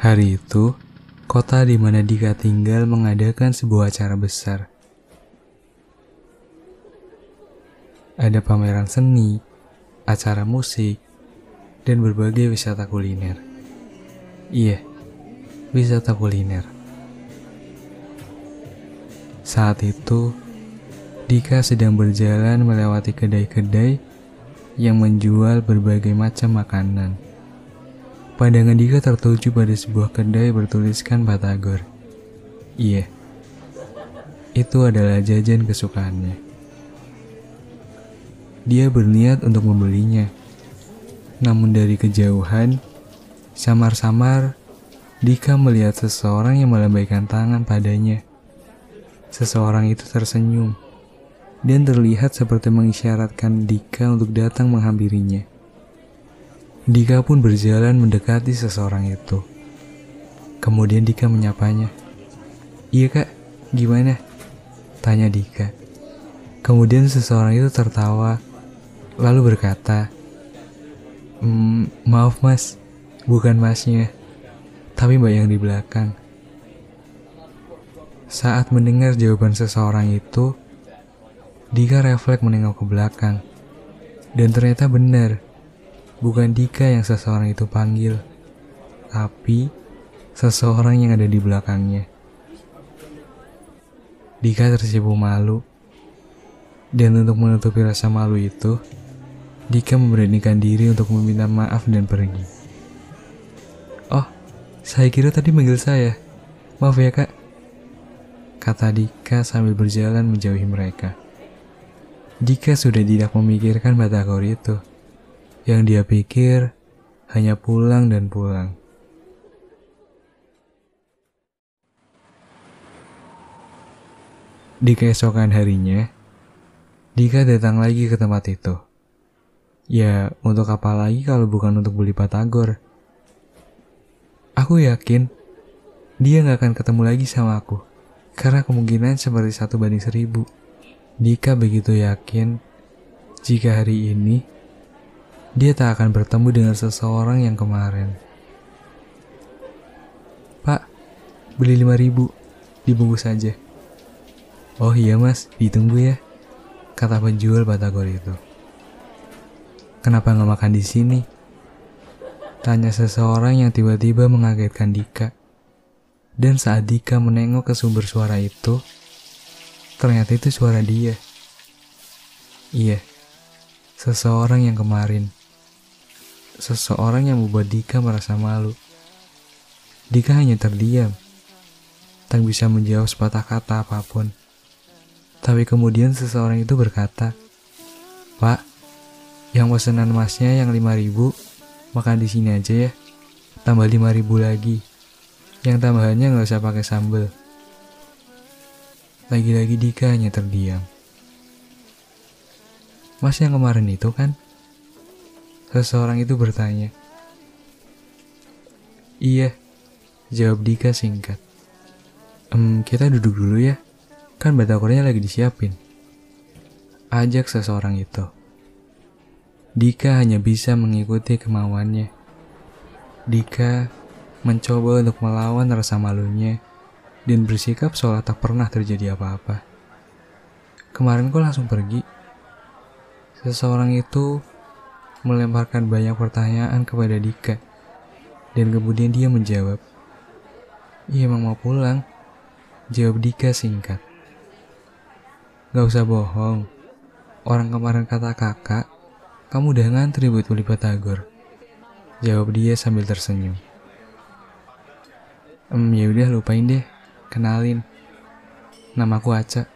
Hari itu, kota di mana Dika tinggal mengadakan sebuah acara besar. Ada pameran seni, acara musik, dan berbagai wisata kuliner. Iya, wisata kuliner. Saat itu, Dika sedang berjalan melewati kedai-kedai yang menjual berbagai macam makanan. Pandangan Dika tertuju pada sebuah kedai bertuliskan Batagor. Iya, itu adalah jajan kesukaannya. Dia berniat untuk membelinya. Namun dari kejauhan, samar-samar Dika melihat seseorang yang melambaikan tangan padanya. Seseorang itu tersenyum dan terlihat seperti mengisyaratkan Dika untuk datang menghampirinya. Dika pun berjalan mendekati seseorang itu. Kemudian Dika menyapanya. Iya kak, gimana? Tanya Dika. Kemudian seseorang itu tertawa lalu berkata, mmm, "Maaf, Mas, bukan Masnya, tapi Mbak yang di belakang." Saat mendengar jawaban seseorang itu, Dika refleks menengok ke belakang. Dan ternyata benar, bukan Dika yang seseorang itu panggil, tapi seseorang yang ada di belakangnya. Dika tersipu malu, dan untuk menutupi rasa malu itu, Dika memberanikan diri untuk meminta maaf dan pergi. Oh, saya kira tadi manggil saya. Maaf ya kak. Kata Dika sambil berjalan menjauhi mereka. Dika sudah tidak memikirkan Batagor itu. Yang dia pikir hanya pulang dan pulang. Di keesokan harinya, Dika datang lagi ke tempat itu. Ya, untuk apa lagi kalau bukan untuk beli Batagor? Aku yakin dia nggak akan ketemu lagi sama aku. Karena kemungkinan seperti satu banding seribu. Dika begitu yakin jika hari ini dia tak akan bertemu dengan seseorang yang kemarin. Pak, beli lima ribu, dibungkus saja. Oh iya mas, ditunggu ya, kata penjual batagor itu. Kenapa nggak makan di sini? Tanya seseorang yang tiba-tiba mengagetkan Dika. Dan saat Dika menengok ke sumber suara itu, ternyata itu suara dia. Iya, seseorang yang kemarin. Seseorang yang membuat Dika merasa malu. Dika hanya terdiam, tak bisa menjawab sepatah kata apa pun. Tapi kemudian seseorang itu berkata, Pak, yang pesanan masnya yang 5000 makan di sini aja ya. Tambah 5000 lagi. Yang tambahannya nggak usah pakai sambal. Lagi-lagi Dika hanya terdiam. Mas yang kemarin itu kan? Seseorang itu bertanya. Iya, jawab Dika singkat. Ehm, kita duduk dulu ya, kan batakornya lagi disiapin. Ajak seseorang itu. Dika hanya bisa mengikuti kemauannya. Dika mencoba untuk melawan rasa malunya dan bersikap seolah tak pernah terjadi apa-apa. Kemarin kok langsung pergi. Seseorang itu melemparkan banyak pertanyaan kepada Dika. Dan kemudian dia menjawab, Iya emang mau pulang. Jawab Dika singkat. Gak usah bohong. Orang kemarin kata kakak kamu udah ngantri buat beli batagor. Jawab dia sambil tersenyum. Em, ya udah lupain deh. Kenalin. Namaku Aca.